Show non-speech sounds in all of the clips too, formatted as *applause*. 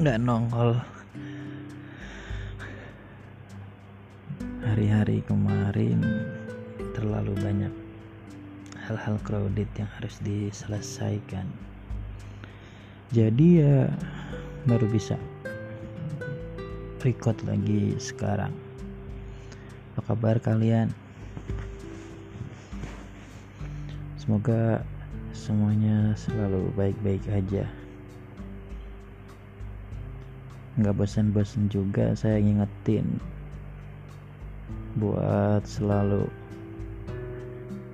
nggak nongol. Hari-hari kemarin terlalu banyak hal-hal crowded yang harus diselesaikan. Jadi ya baru bisa record lagi sekarang. Apa kabar kalian? Semoga semuanya selalu baik-baik aja nggak bosan-bosan juga saya ngingetin buat selalu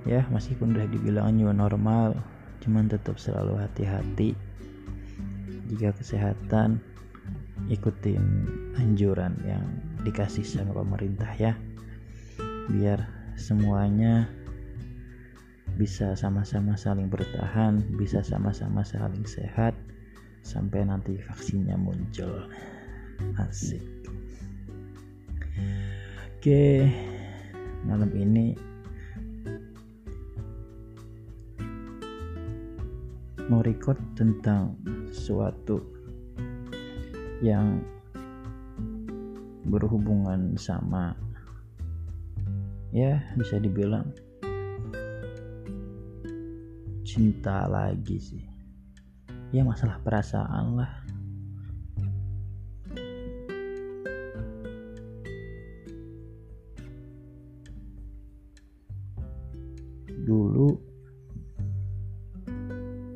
ya meskipun udah dibilang new normal cuman tetap selalu hati-hati jika kesehatan ikutin anjuran yang dikasih sama pemerintah ya. Biar semuanya bisa sama-sama saling bertahan bisa sama-sama saling sehat sampai nanti vaksinnya muncul asik. Oke, malam ini mau record tentang sesuatu yang berhubungan sama ya bisa dibilang cinta lagi sih. Ya masalah perasaan lah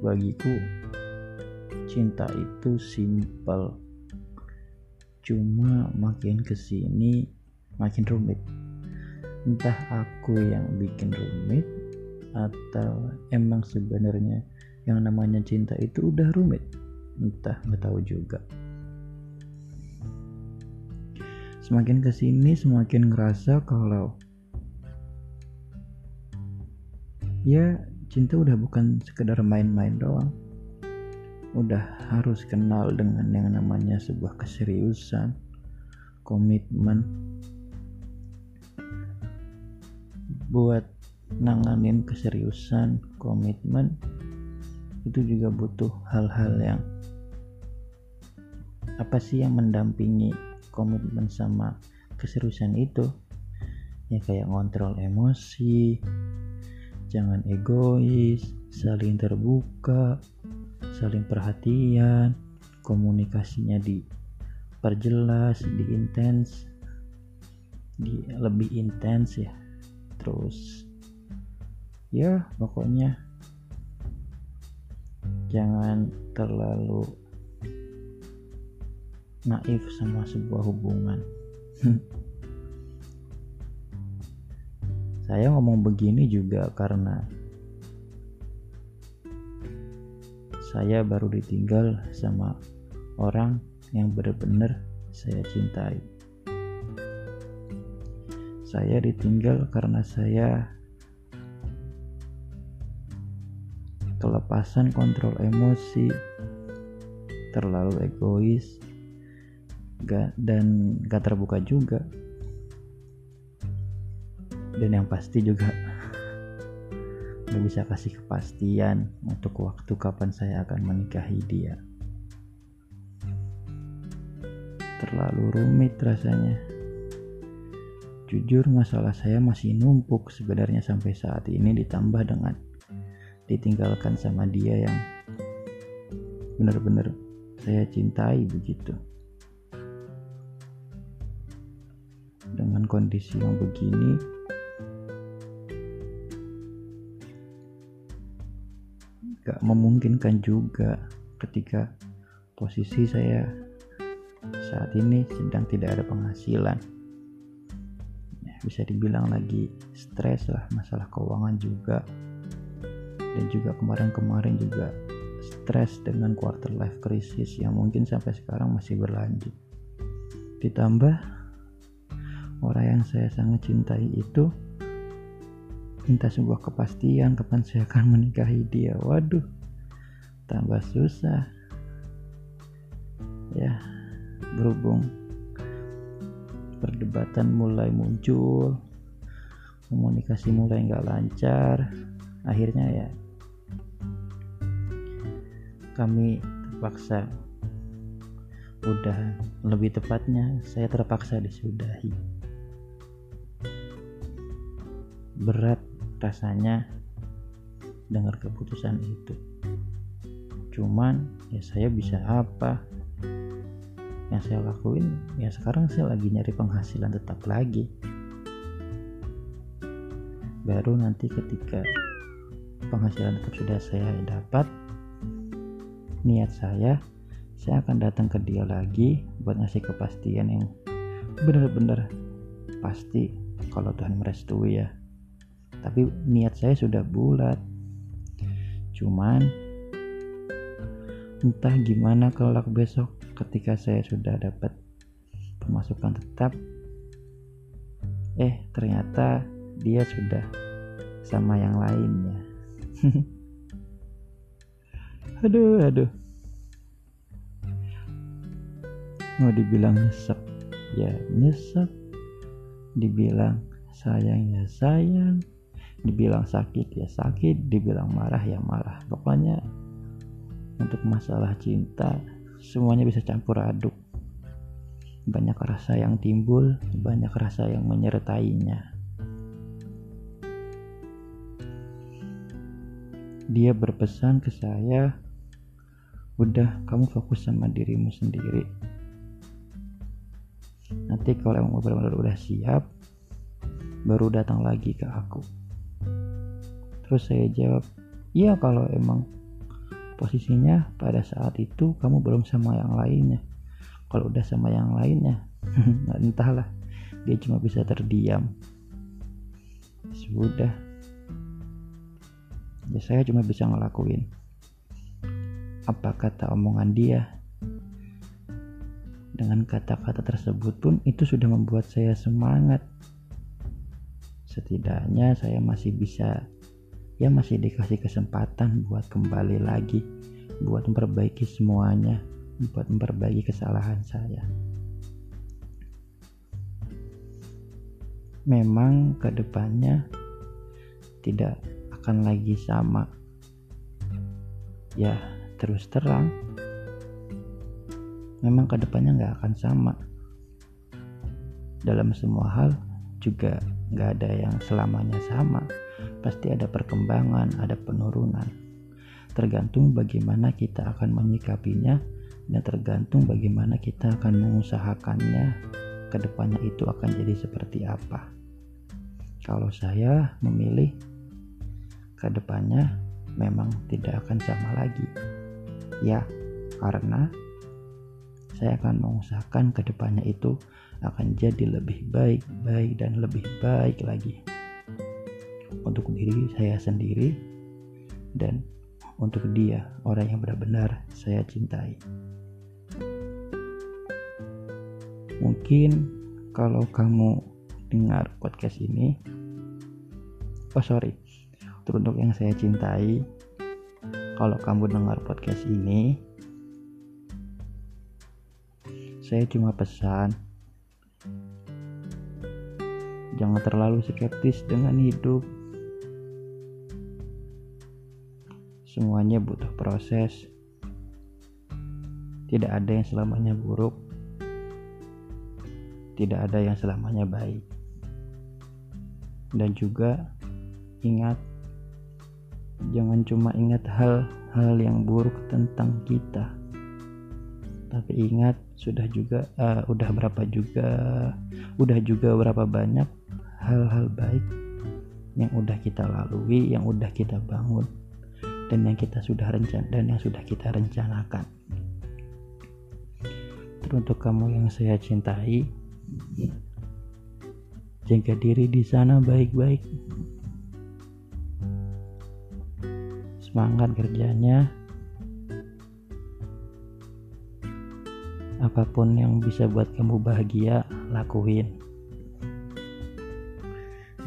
bagiku cinta itu simpel. Cuma makin ke sini makin rumit. Entah aku yang bikin rumit atau emang sebenarnya yang namanya cinta itu udah rumit. Entah nggak tahu juga. Semakin ke sini semakin ngerasa kalau ya cinta udah bukan sekedar main-main doang. Udah harus kenal dengan yang namanya sebuah keseriusan komitmen. Buat nanganin keseriusan komitmen itu juga butuh hal-hal yang apa sih yang mendampingi komitmen sama keseriusan itu? Ya kayak ngontrol emosi jangan egois, saling terbuka, saling perhatian, komunikasinya diperjelas, diintens, di lebih intens ya. Terus ya pokoknya jangan terlalu naif sama sebuah hubungan. *laughs* Saya ngomong begini juga karena saya baru ditinggal sama orang yang benar-benar saya cintai. Saya ditinggal karena saya kelepasan kontrol emosi, terlalu egois, dan gak terbuka juga dan yang pasti juga gak bisa kasih kepastian untuk waktu kapan saya akan menikahi dia. Terlalu rumit rasanya. Jujur masalah saya masih numpuk sebenarnya sampai saat ini ditambah dengan ditinggalkan sama dia yang benar-benar saya cintai begitu. Dengan kondisi yang begini gak memungkinkan juga ketika posisi saya saat ini sedang tidak ada penghasilan. Ya, bisa dibilang lagi stres lah masalah keuangan juga. Dan juga kemarin-kemarin juga stres dengan quarter life crisis yang mungkin sampai sekarang masih berlanjut. Ditambah orang yang saya sangat cintai itu minta sebuah kepastian kapan saya akan menikahi dia. Waduh tambah susah. Ya berhubung perdebatan mulai muncul komunikasi mulai nggak lancar akhirnya ya kami terpaksa udah lebih tepatnya saya terpaksa disudahi. Berat rasanya dengar keputusan itu. Cuman ya saya bisa apa? Yang saya lakuin ya sekarang saya lagi nyari penghasilan tetap lagi. Baru nanti ketika penghasilan tetap sudah saya dapat niat saya saya akan datang ke dia lagi buat ngasih kepastian yang benar-benar pasti kalau Tuhan merestui ya tapi niat saya sudah bulat. Cuman entah gimana kelak besok ketika saya sudah dapat pemasukan tetap eh ternyata dia sudah sama yang lainnya. *laughs* Aduh aduh. Mau dibilang nyesek? Ya nyesek. Dibilang sayang ya sayang dibilang sakit ya sakit dibilang marah ya marah. Pokoknya untuk masalah cinta semuanya bisa campur aduk. Banyak rasa yang timbul banyak rasa yang menyertainya. Dia berpesan ke saya udah kamu fokus sama dirimu sendiri. Nanti kalau emang benar-benar udah siap baru datang lagi ke aku terus saya jawab iya kalau emang posisinya pada saat itu kamu belum sama yang lainnya. Kalau udah sama yang lainnya *laughs* entahlah dia cuma bisa terdiam. Sudah. Ya saya cuma bisa ngelakuin. Apa kata omongan dia? Dengan kata-kata tersebut pun itu sudah membuat saya semangat. Setidaknya saya masih bisa ya masih dikasih kesempatan buat kembali lagi, buat memperbaiki semuanya, buat memperbaiki kesalahan saya. Memang ke depannya tidak akan lagi sama. Ya, terus terang memang ke depannya nggak akan sama dalam semua hal juga nggak ada yang selamanya sama. Pasti ada perkembangan ada penurunan. Tergantung bagaimana kita akan menyikapinya dan tergantung bagaimana kita akan mengusahakannya ke depannya itu akan jadi seperti apa. Kalau saya memilih ke depannya memang tidak akan sama lagi. Ya karena saya akan mengusahakan ke depannya itu akan jadi lebih baik, baik dan lebih baik lagi untuk diri saya sendiri dan untuk dia orang yang benar-benar saya cintai. Mungkin kalau kamu dengar podcast ini, oh sorry, untuk yang saya cintai, kalau kamu dengar podcast ini, saya cuma pesan jangan terlalu skeptis dengan hidup. Semuanya butuh proses. Tidak ada yang selamanya buruk. Tidak ada yang selamanya baik. Dan juga ingat jangan cuma ingat hal-hal yang buruk tentang kita. Tapi ingat sudah juga uh, udah berapa juga udah juga berapa banyak hal-hal baik yang udah kita lalui yang udah kita bangun dan yang kita sudah rencana dan yang sudah kita rencanakan. Teruntuk kamu yang saya cintai jaga diri di sana baik-baik. Semangat kerjanya. Apa pun yang bisa buat kamu bahagia lakuin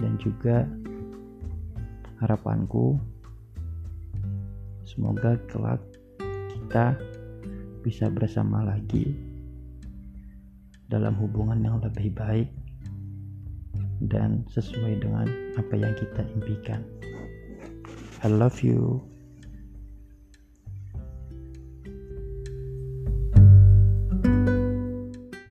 dan juga harapanku semoga kelak kita bisa bersama lagi dalam hubungan yang lebih baik dan sesuai dengan apa yang kita impikan. I love you.